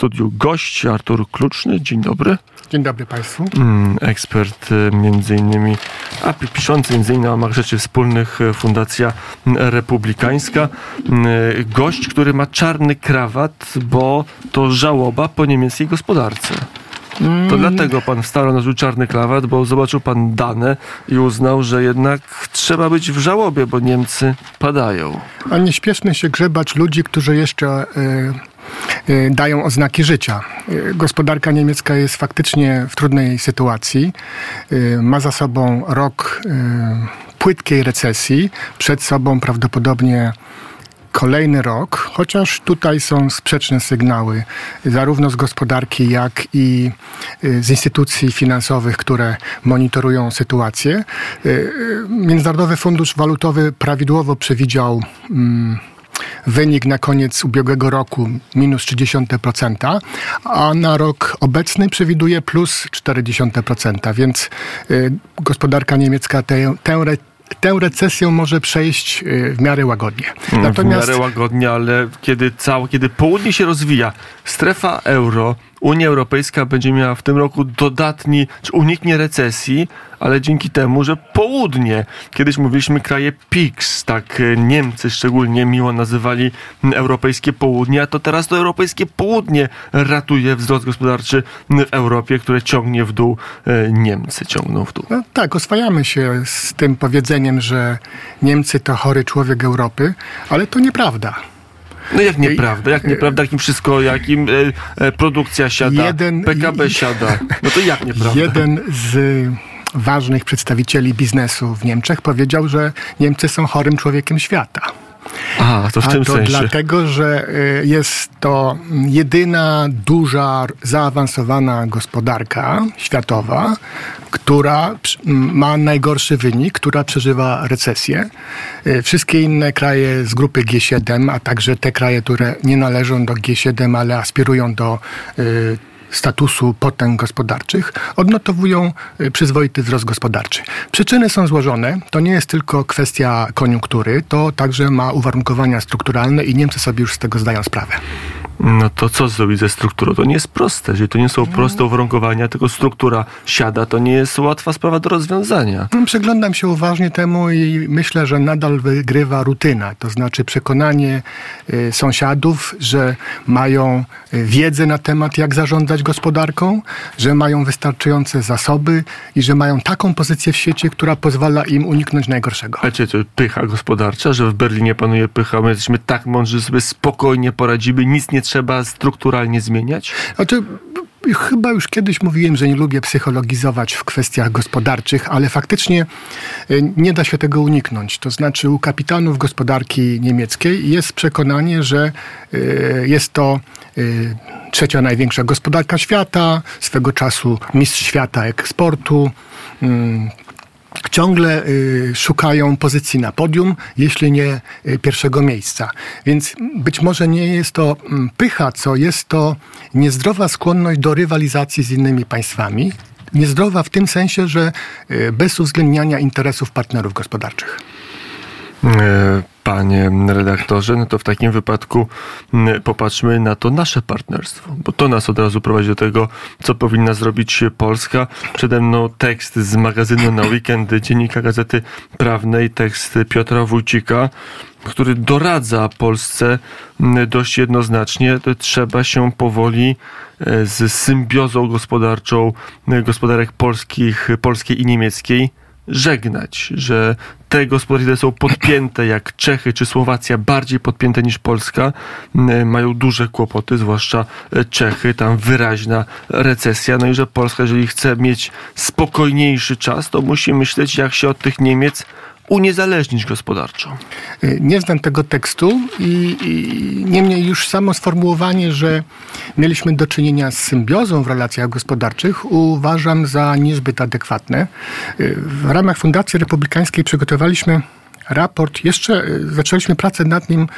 studiu gość Artur Kluczny. Dzień dobry. Dzień dobry Państwu. Mm, ekspert e, między innymi, a piszący między innymi o ramach rzeczy wspólnych e, Fundacja Republikańska. Mm, e, gość, który ma czarny krawat, bo to żałoba po niemieckiej gospodarce. To Mm. dlatego pan wstał na czarny krawat, bo zobaczył pan dane i uznał, że jednak trzeba być w żałobie, bo Niemcy padają. A nie śpieszmy się grzebać ludzi, którzy jeszcze y, y, dają oznaki życia. Y, gospodarka niemiecka jest faktycznie w trudnej sytuacji. Y, ma za sobą rok y, płytkiej recesji, przed sobą prawdopodobnie kolejny rok, chociaż tutaj są sprzeczne sygnały, zarówno z gospodarki, jak i y, z instytucji finansowych, które monitorują sytuację. Y, y, Międzynarodowy Fundusz Walutowy prawidłowo przewidział mm, wynik na koniec ubiegłego roku minus 0,3%, a na rok obecny przewiduje plus 0,4%, więc y, gospodarka niemiecka tę, tę, tę recesję może przejść y, w miarę łagodnie. w miarę łagodnie, ale kiedy, całe, kiedy południe się rozwija, strefa euro, Unia Europejska będzie miała w tym roku dodatni, czy uniknie recesji, ale dzięki temu, że południe, kiedyś mówiliśmy kraje PIX, tak e, Niemcy szczególnie miło nazywali europejskie południe, a to teraz to europejskie południe ratuje wzrost gospodarczy w Europie, które ciągnie w dół, e, Niemcy ciągną w dół. No, tak, oswajamy się z tym powiedzeniem, że Niemcy to chory człowiek Europy, ale to nieprawda. No jak nieprawda, jak nieprawda, jak im wszystko, jak im e, e, produkcja siada, Jeden- PKB siada. No to jak nieprawda? Jeden z ważnych przedstawicieli biznesu w Niemczech powiedział, że Niemcy są chorym człowiekiem świata. A, to w A tym to sensie. dlatego, że y, jest to jedyna duża, zaawansowana gospodarka światowa, która ma najgorszy wynik, która przeżywa recesję. Y, Wszystkie inne kraje z grupy G7, a także te kraje, które nie należą do G7, ale aspirują do y, statusu potęg gospodarczych, odnotowują y, przyzwoity wzrost gospodarczy. Przyczyny są złożone. To nie jest tylko kwestia koniunktury, to także ma uwarunkowania strukturalne i Niemcy sobie już z tego zdają sprawę. No to co zrobić ze strukturą? To nie jest proste. Jeżeli to nie są proste uwarunkowania, tylko struktura siada, to nie jest łatwa sprawa do rozwiązania. No, Przyglądam się uważnie temu i myślę, że nadal wygrywa rutyna, to znaczy przekonanie y, sąsiadów, że mają y, wiedzę na temat, jak zarządzać gospodarką, że mają wystarczające zasoby i że mają taką pozycję w świecie, która pozwala im uniknąć najgorszego. A czy to pycha gospodarcza, że w Berlinie panuje pycha, my jesteśmy tak mądrzy, że sobie spokojnie poradzimy, nic nie trzeba strukturalnie zmieniać? Znaczy, chyba już kiedyś mówiłem, że nie lubię psychologizować w kwestiach gospodarczych, ale faktycznie y, nie da się tego uniknąć. To znaczy, u kapitanów gospodarki niemieckiej jest przekonanie, że y, jest to y, trzecia największa gospodarka świata, swego czasu mistrz świata eksportu. Ciągle y, szukają pozycji na podium, jeśli nie y, pierwszego miejsca. Więc być może nie jest to mm, pycha, co jest to niezdrowa skłonność do rywalizacji z innymi państwami. Niezdrowa w tym sensie, że y, bez uwzględniania interesów partnerów gospodarczych. Panie redaktorze, no to w takim wypadku popatrzmy na to nasze partnerstwo, bo to nas od razu prowadzi do tego, co powinna zrobić Polska. Przede mną tekst z magazynu na weekend Dziennika Gazety Prawnej, tekst Piotra Wójcika, który doradza Polsce dość jednoznacznie, trzeba się powoli e, z symbiozą gospodarczą gospodarek polskich, polskiej i niemieckiej żegnać, że te gospodarki, które są podpięte, jak Czechy czy Słowacja, bardziej podpięte niż Polska, m, mają duże kłopoty, zwłaszcza e, Czechy, tam wyraźna recesja. No i że Polska, jeżeli chce mieć spokojniejszy czas, to musi myśleć, jak się od tych Niemiec uniezależnić gospodarczo. Y, Nie znam tego tekstu i, i niemniej już samo sformułowanie, że mieliśmy do czynienia z symbiozą w relacjach gospodarczych uważam za niezbyt adekwatne. Y, W ramach Fundacji Republikańskiej przygotowaliśmy raport. Jeszcze y, zaczęliśmy pracę nad nim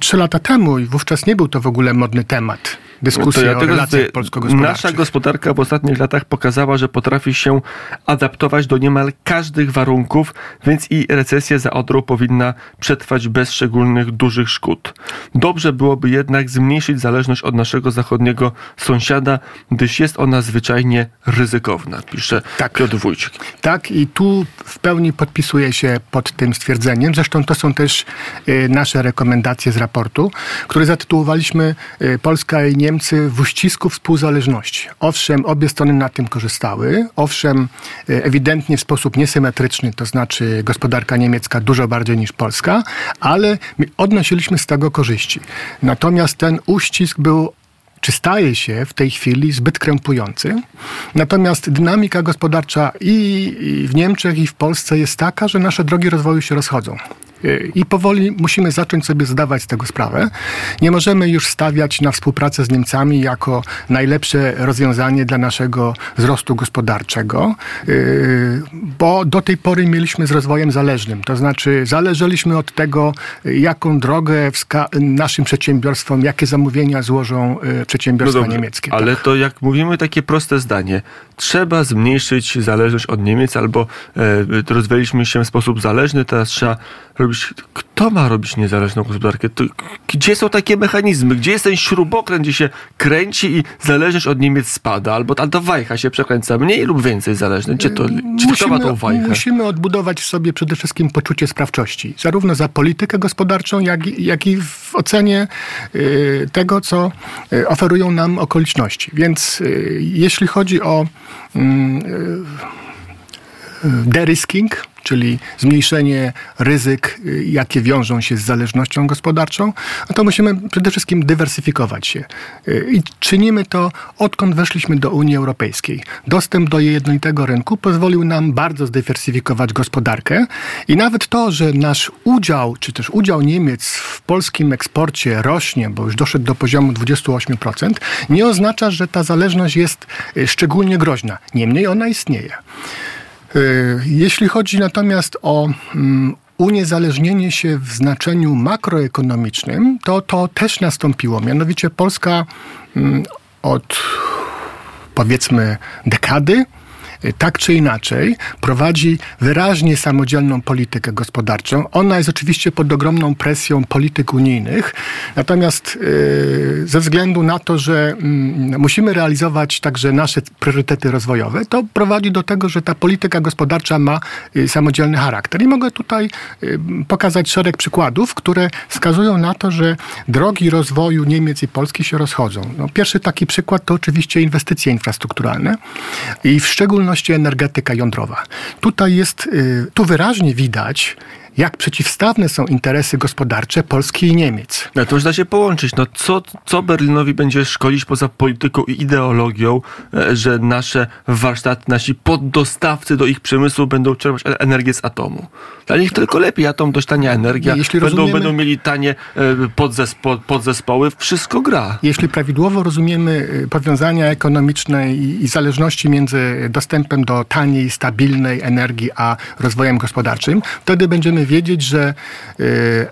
trzy lata temu i wówczas nie był to w ogóle modny temat. Dyskusję o relacjach polsko-gospodarczych. Nasza gospodarka w ostatnich latach pokazała, że potrafi się adaptować do niemal każdych warunków, więc i recesja za Odrą powinna przetrwać bez szczególnych dużych szkód. Dobrze byłoby jednak zmniejszyć zależność od naszego zachodniego sąsiada, gdyż jest ona zwyczajnie ryzykowna, pisze tak. Piotr Wójcik. Tak i tu w pełni podpisuję się pod tym stwierdzeniem. Zresztą to są też y, nasze rekomendacje z raportu, który zatytułowaliśmy y, Polska i Niemcy w uścisku współzależności. Owszem, obie strony na tym korzystały. Owszem, y, ewidentnie w sposób niesymetryczny, to znaczy gospodarka niemiecka dużo bardziej niż Polska, ale odnosiliśmy z tego korzyści. Natomiast ten uścisk był czy staje się w tej chwili zbyt krępujący. Natomiast dynamika gospodarcza i w Niemczech, i w Polsce jest taka, że nasze drogi rozwoju się rozchodzą. I powoli musimy zacząć sobie zdawać z tego sprawę. Nie możemy już stawiać na współpracę z Niemcami jako najlepsze rozwiązanie dla naszego wzrostu gospodarczego, yy, bo do tej pory mieliśmy z rozwojem zależnym. To znaczy, zależeliśmy od tego, jaką drogę naszym przedsiębiorstwom, jakie zamówienia złożą yy, przedsiębiorstwa no dobrze, niemieckie. Ale tak. to jak mówimy takie proste zdanie, trzeba zmniejszyć zależność od Niemiec albo e, rozwijaliśmy się w sposób zależny, teraz trzeba robić. Kto ma robić niezależną gospodarkę? To, gdzie są takie mechanizmy? Gdzie jest ten śrubokręt, gdzie się kręci i zależność od Niemiec spada? Albo ta wajcha się przekręca mniej lub więcej zależny? Gdzie to, gdzie musimy, kto ma tą wajchę? Musimy odbudować w sobie przede wszystkim poczucie sprawczości. Zarówno za politykę gospodarczą, jak, jak i w ocenie y, tego, co y, oferują nam okoliczności. Więc y, jeśli chodzi o mm, y, y, derisking, czyli zmniejszenie ryzyk, y, jakie wiążą się z zależnością gospodarczą, no to musimy przede wszystkim dywersyfikować się. Y, I czynimy to, odkąd weszliśmy do Unii Europejskiej. Dostęp do jednolitego rynku pozwolił nam bardzo zdywersyfikować gospodarkę i nawet to, że nasz udział, czy też udział Niemiec w polskim eksporcie rośnie, bo już doszedł do poziomu 28%, nie oznacza, że ta zależność jest y, szczególnie groźna. Niemniej ona istnieje. Y, jeśli chodzi natomiast o mm, uniezależnienie się w znaczeniu makroekonomicznym, to to też nastąpiło. Mianowicie Polska mm, od powiedzmy dekady tak czy inaczej prowadzi wyraźnie samodzielną politykę gospodarczą. Ona jest oczywiście pod ogromną presją polityk unijnych, natomiast yy, ze względu na to, że yy, musimy realizować także nasze priorytety rozwojowe, to prowadzi do tego, że ta polityka gospodarcza ma yy, samodzielny charakter. I mogę tutaj y, pokazać szereg przykładów, które wskazują na to, że drogi rozwoju Niemiec i Polski się rozchodzą. No, pierwszy taki przykład to oczywiście inwestycje infrastrukturalne i w szczególności szczególności energetyka jądrowa. Tutaj jest, y, tu wyraźnie widać, jak przeciwstawne są interesy gospodarcze Polski i Niemiec. No to już da się połączyć. No co, co Berlinowi będzie szkolić poza polityką i ideologią, e, że nasze warsztaty, nasi poddostawcy do ich przemysłu będą czerpać energię z atomu? Dla nich tylko lepiej, atom dość tania energia, Jeśli będą, rozumiemy, będą mieli tanie e, podzespo, podzespoły, wszystko gra. Jeśli prawidłowo rozumiemy e, powiązania ekonomiczne i, i zależności między dostępem do taniej, stabilnej energii, a rozwojem gospodarczym, wtedy będziemy wiedzieć, że y,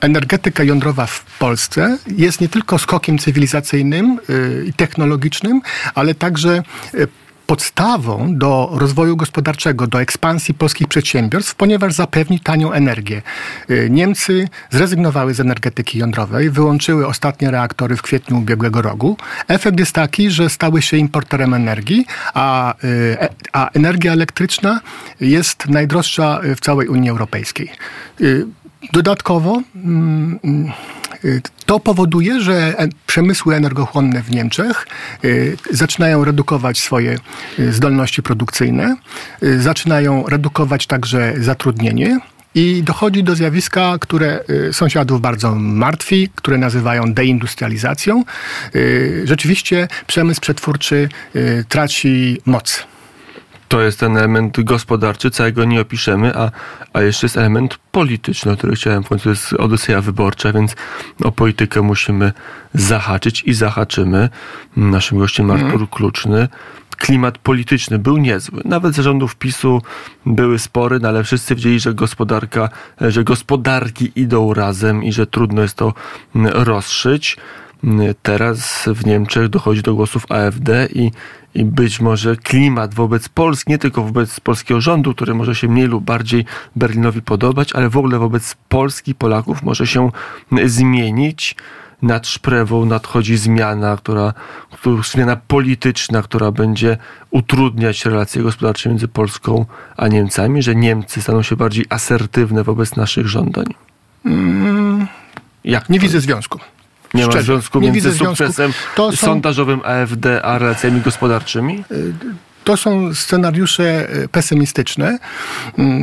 energetyka jądrowa w Polsce jest nie tylko skokiem cywilizacyjnym y, i technologicznym, ale także y, podstawą do rozwoju gospodarczego, do ekspansji polskich przedsiębiorstw, ponieważ zapewni tanią energię. Y, Niemcy zrezygnowały z energetyki jądrowej, wyłączyły ostatnie reaktory w kwietniu ubiegłego roku. Efekt jest taki, że stały się importerem energii, a, y, e, a energia elektryczna jest najdroższa w całej Unii Europejskiej. Y, dodatkowo mm, mm, to powoduje, że przemysły energochłonne w Niemczech y, zaczynają redukować swoje y, zdolności produkcyjne, y, zaczynają redukować także zatrudnienie. I dochodzi do zjawiska, które sąsiadów bardzo martwi, które nazywają deindustrializacją. Rzeczywiście przemysł przetwórczy traci moc to jest ten element gospodarczy, całego nie opiszemy, a, a jeszcze jest element polityczny, o który chciałem końcu, to jest odyseja wyborcza, więc o politykę musimy zahaczyć i zahaczymy. Naszym gościem mhm. Artur mm. Kluczny. Klimat polityczny był niezły. Nawet zarządów PiSu były spory, no ale wszyscy wiedzieli, że gospodarka, że gospodarki idą razem i że trudno jest to rozszyć. Teraz w Niemczech dochodzi do głosów AfD i, i być może klimat wobec Polski, nie tylko wobec polskiego rządu, który może się mniej lub bardziej Berlinowi podobać, ale w ogóle wobec Polski, Polaków może się zmienić nad Szprewą nadchodzi zmiana, która, która, zmiana polityczna, która będzie utrudniać relacje gospodarcze między Polską a Niemcami, że Niemcy staną się bardziej asertywne wobec naszych żądań? Mm, Jak nie widzę związku. Nie Szczerze, ma związku między sukcesem są... sondażowym AfD a relacjami gospodarczymi? Y, to są scenariusze e, pesymistyczne,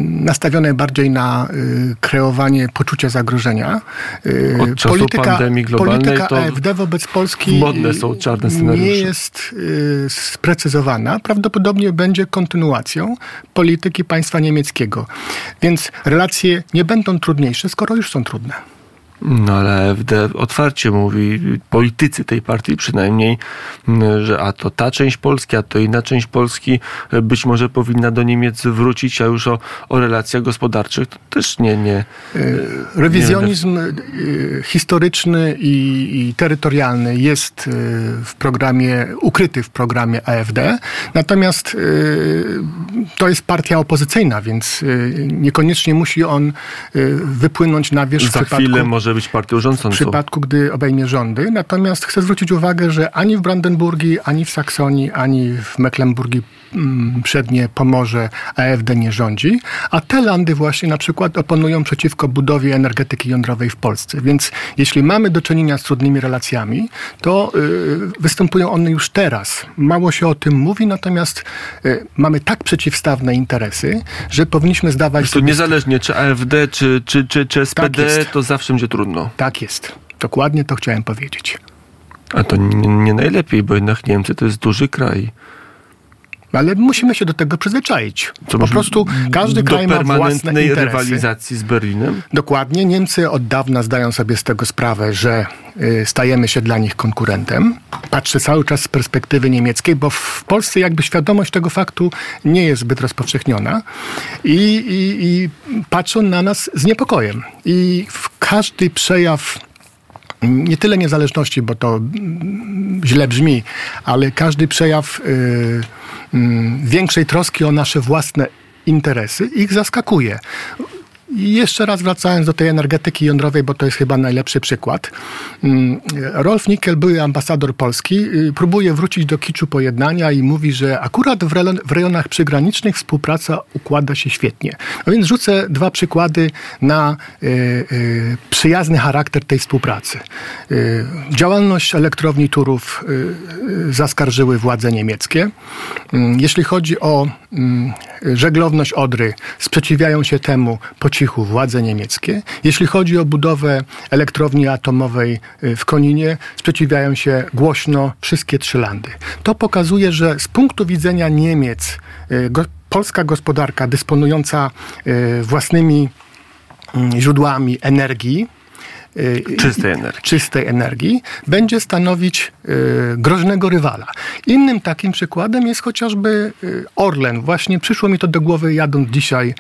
nastawione bardziej na e, kreowanie poczucia zagrożenia. E, Od czasu polityka, pandemii globalnej polityka AfD wobec Polski modne są czarne scenariusze. nie jest sprecyzowana. Prawdopodobnie będzie kontynuacją polityki państwa niemieckiego. Więc relacje nie będą trudniejsze, skoro już są trudne. No ale AfD otwarcie mówi, politycy tej partii przynajmniej, że a to ta część Polski, a to inna część Polski być może powinna do Niemiec wrócić, a już o, o relacjach gospodarczych to też nie... nie e, Rewizjonizm nie e, historyczny i, i terytorialny jest e, w programie, ukryty w programie AfD, natomiast to jest partia opozycyjna, więc niekoniecznie musi on wypłynąć na wierzch Za w przypadku... chwilę może być partią rządzącą. W przypadku, gdy obejmie rządy. Natomiast chcę zwrócić uwagę, że ani w Brandenburgii, ani w Saksonii, ani w Mecklenburgii Przednie Pomorze AfD nie rządzi, a te landy właśnie na przykład oponują przeciwko budowie energetyki jądrowej w Polsce. Więc jeśli mamy do czynienia z trudnymi relacjami, to y, występują one już teraz. Mało się o tym mówi, natomiast y, mamy tak przeciwstawne interesy, że powinniśmy zdawać sobie... niezależnie czy AfD, czy, czy, czy, czy SPD, tak to zawsze będzie trudno. Tak jest. Dokładnie to chciałem powiedzieć. A to nie, nie najlepiej, bo jednak Niemcy to jest duży kraj. Ale musimy się do tego przyzwyczaić. Co po prostu każdy kraj ma własne interesy. rywalizacji z Berlinem? Dokładnie. Niemcy od dawna zdają sobie z tego sprawę, że y, stajemy się dla nich konkurentem. Patrzę cały czas z perspektywy niemieckiej, bo w Polsce jakby świadomość tego faktu nie jest zbyt rozpowszechniona i, i, i patrzą na nas z niepokojem. I w każdy przejaw nie tyle niezależności, bo to źle brzmi, ale każdy przejaw y, Mm, większej troski o nasze własne interesy, ich zaskakuje. I jeszcze raz wracając do tej energetyki jądrowej, bo to jest chyba najlepszy przykład. Mm, Rolf Nickel, były ambasador Polski, y, próbuje wrócić do kiczu pojednania i mówi, że akurat w rejonach przygranicznych współpraca układa się świetnie. No więc rzucę dwa przykłady na y, y, przyjazny charakter tej współpracy. Działalność elektrowni Turów zaskarżyły władze niemieckie. Mm, jeśli chodzi o mm, żeglowność Odry, sprzeciwiają się temu po cichu władze niemieckie. Jeśli chodzi o budowę elektrowni atomowej y, w Koninie, sprzeciwiają się głośno wszystkie trzy landy. To pokazuje, że z punktu widzenia Niemiec, y, polska gospodarka dysponująca y, własnymi mm, źródłami energii, czystej energii, czystej energii będzie stanowić y, groźnego rywala. Innym takim przykładem jest chociażby y, Orlen. Właśnie przyszło mi to do głowy jadąc dzisiaj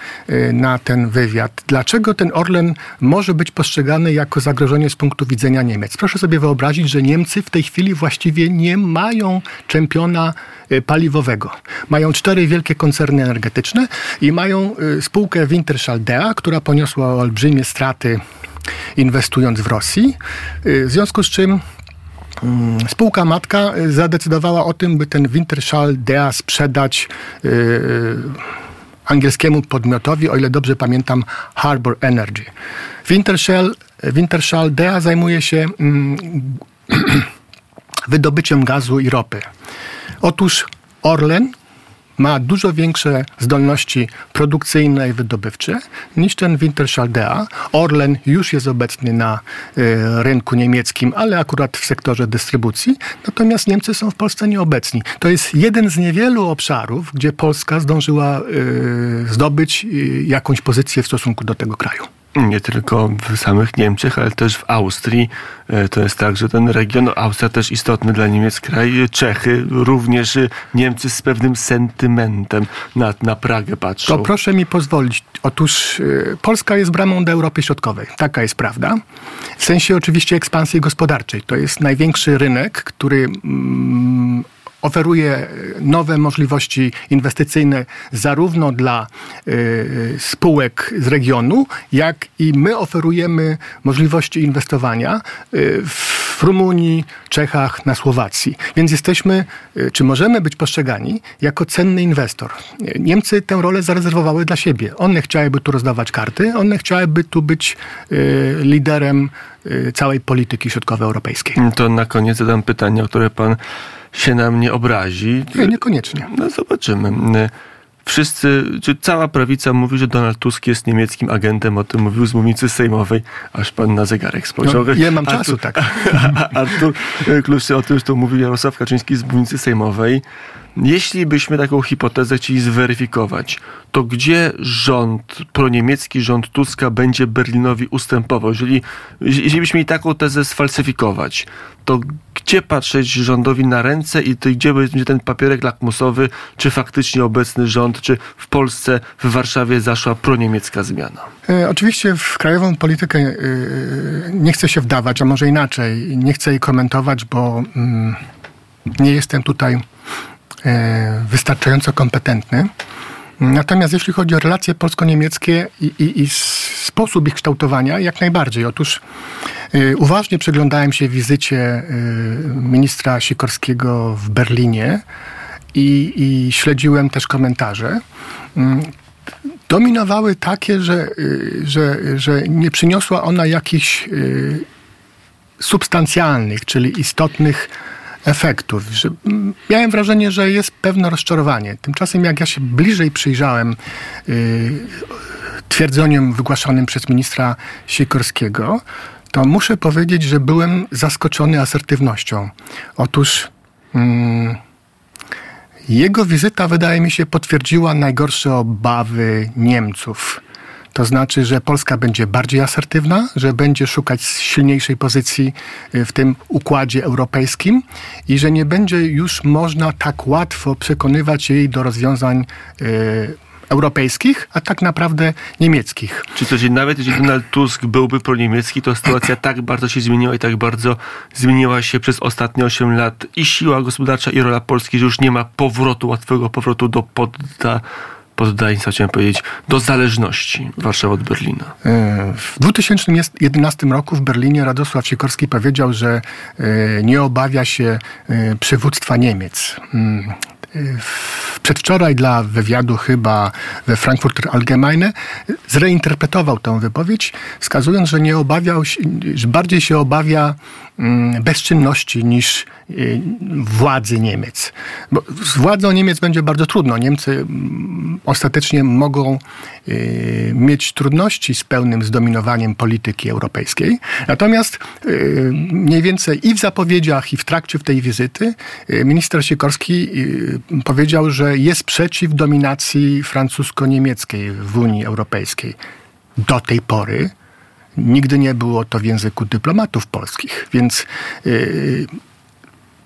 na ten wywiad. Dlaczego ten Orlen może być postrzegany jako zagrożenie z punktu widzenia Niemiec? Proszę sobie wyobrazić, że Niemcy w tej chwili właściwie nie mają czempiona paliwowego. Mają cztery wielkie koncerny energetyczne i mają spółkę Wintershall Dea, która poniosła olbrzymie straty inwestując w Rosji. Y, w związku z czym mm, Spółka matka y, zadecydowała o tym, by ten Wintershall Dea sprzedać yy, angielskiemu podmiotowi, o ile dobrze pamiętam, Harbor Energy. Wintershall, Wintershall Dea zajmuje się yy, wydobyciem gazu i ropy. Otóż Orlen ma dużo większe zdolności produkcyjne i wydobywcze niż ten Wintershaldea. Orlen już jest obecny na y, rynku niemieckim, ale akurat w sektorze dystrybucji, natomiast Niemcy są w Polsce nieobecni. To jest jeden z niewielu obszarów, gdzie Polska zdążyła y, zdobyć y, jakąś pozycję w stosunku do tego kraju. Nie tylko w samych Niemczech, ale też w Austrii. E, to jest tak, że ten region, Austria też istotny dla Niemiec kraj, Czechy, również Niemcy z pewnym sentymentem na, na Pragę patrzą. To proszę mi pozwolić. Otóż y, Polska jest bramą do Europy Środkowej. Taka jest prawda. W sensie oczywiście ekspansji gospodarczej. To jest największy rynek, który mm, oferuje nowe możliwości inwestycyjne zarówno dla y, spółek z regionu, jak i my oferujemy możliwości inwestowania y, w Rumunii, Czechach, na Słowacji. Więc jesteśmy, czy możemy być postrzegani jako cenny inwestor. Niemcy tę rolę zarezerwowały dla siebie. One chciałyby tu rozdawać karty, one chciałyby tu być liderem całej polityki środkowoeuropejskiej. To na koniec zadam pytanie, o które pan się na mnie obrazi. Nie, niekoniecznie. No zobaczymy. Wszyscy, czy cała prawica mówi, że Donald Tusk jest niemieckim agentem, o tym mówił z mównicy sejmowej, aż pan na zegarek spojrzał. No, nie mam czasu, Artur, tak. Artur Kluszy o tym, że to mówił Jarosław Kaczyński z mównicy sejmowej. Jeśli byśmy taką hipotezę chcieli zweryfikować, to gdzie rząd, proniemiecki rząd Tuska będzie Berlinowi ustępował? Jeżeli, jeżeli byśmy mieli taką tezę sfalsyfikować, to gdzie patrzeć rządowi na ręce i to gdzie będzie ten papierek lakmusowy, czy faktycznie obecny rząd, czy w Polsce, w Warszawie zaszła proniemiecka zmiana? E, oczywiście w krajową politykę e, nie chcę się wdawać, a może inaczej, nie chcę jej komentować, bo mm, nie jestem tutaj E, wystarczająco kompetentny. Natomiast jeśli chodzi o relacje polsko-niemieckie i, i, i sposób ich kształtowania, jak najbardziej. Otóż y, uważnie przyglądałem się wizycie y, ministra Sikorskiego w Berlinie i, i śledziłem też komentarze. Y, dominowały takie, że, że, że nie przyniosła ona jakichś substancjalnych, czyli istotnych efektów. Że miałem wrażenie, że jest pewne rozczarowanie. Tymczasem jak ja się bliżej przyjrzałem yy, twierdzeniom wygłaszanym przez ministra Sikorskiego, to muszę powiedzieć, że byłem zaskoczony asertywnością. Otóż mm, jego wizyta, wydaje mi się, potwierdziła najgorsze obawy Niemców to znaczy, że Polska będzie bardziej asertywna, że będzie szukać silniejszej pozycji y, w tym układzie europejskim i że nie będzie już można tak łatwo przekonywać jej do rozwiązań y, europejskich, a tak naprawdę niemieckich. Czy to, że nawet jeżeli Donald Tusk byłby proniemiecki, to sytuacja tak bardzo się zmieniła i tak bardzo zmieniła się przez ostatnie 8 lat i siła gospodarcza i rola Polski, że już nie ma powrotu, łatwego powrotu do podda poddaństwa, chciałem powiedzieć, do zależności Warszawy od Berlina. E, w 2011 roku w Berlinie Radosław Sikorski powiedział, że e, nie obawia się e, przywództwa Niemiec. Mm, przedwczoraj dla wywiadu chyba we Frankfurter Allgemeine zreinterpretował tę wypowiedź, wskazując, że nie obawiał się, że bardziej się obawia bezczynności niż y, władzy Niemiec. Bo z władzą Niemiec będzie bardzo trudno. Niemcy mm, ostatecznie mogą y, mieć trudności z pełnym zdominowaniem polityki europejskiej. Natomiast y, mniej więcej i w zapowiedziach, i w trakcie tej wizyty minister Sikorski powiedział, że jest przeciw dominacji francusko-niemieckiej w Unii Europejskiej. Do tej pory nigdy nie było to w języku dyplomatów polskich, więc yy,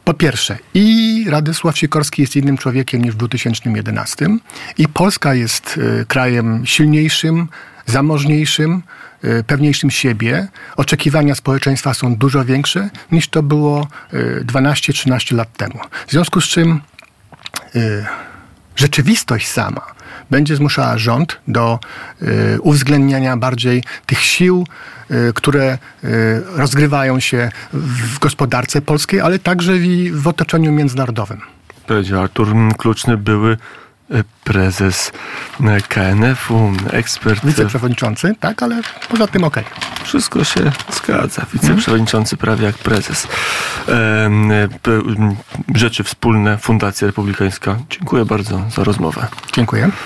po pierwsze, i Radysław Sikorski jest innym człowiekiem niż w 2011, i Polska jest y, krajem silniejszym, zamożniejszym, y, pewniejszym siebie. Oczekiwania społeczeństwa są dużo większe niż to było 12-13 y, lat temu. W związku z czym Y, rzeczywistość sama będzie zmuszała rząd do y, uwzględniania bardziej tych sił, y, które rozgrywają się w gospodarce polskiej, ale także i w otoczeniu międzynarodowym. Powiedział Artur Kluczny, były prezes KNF-u, ekspert. Wiceprzewodniczący, tak, ale poza tym okej. Okay. Wszystko się zgadza. Wiceprzewodniczący prawie jak prezes. Rzeczy Wspólne, Fundacja Republikańska. Dziękuję bardzo za rozmowę. Dziękuję.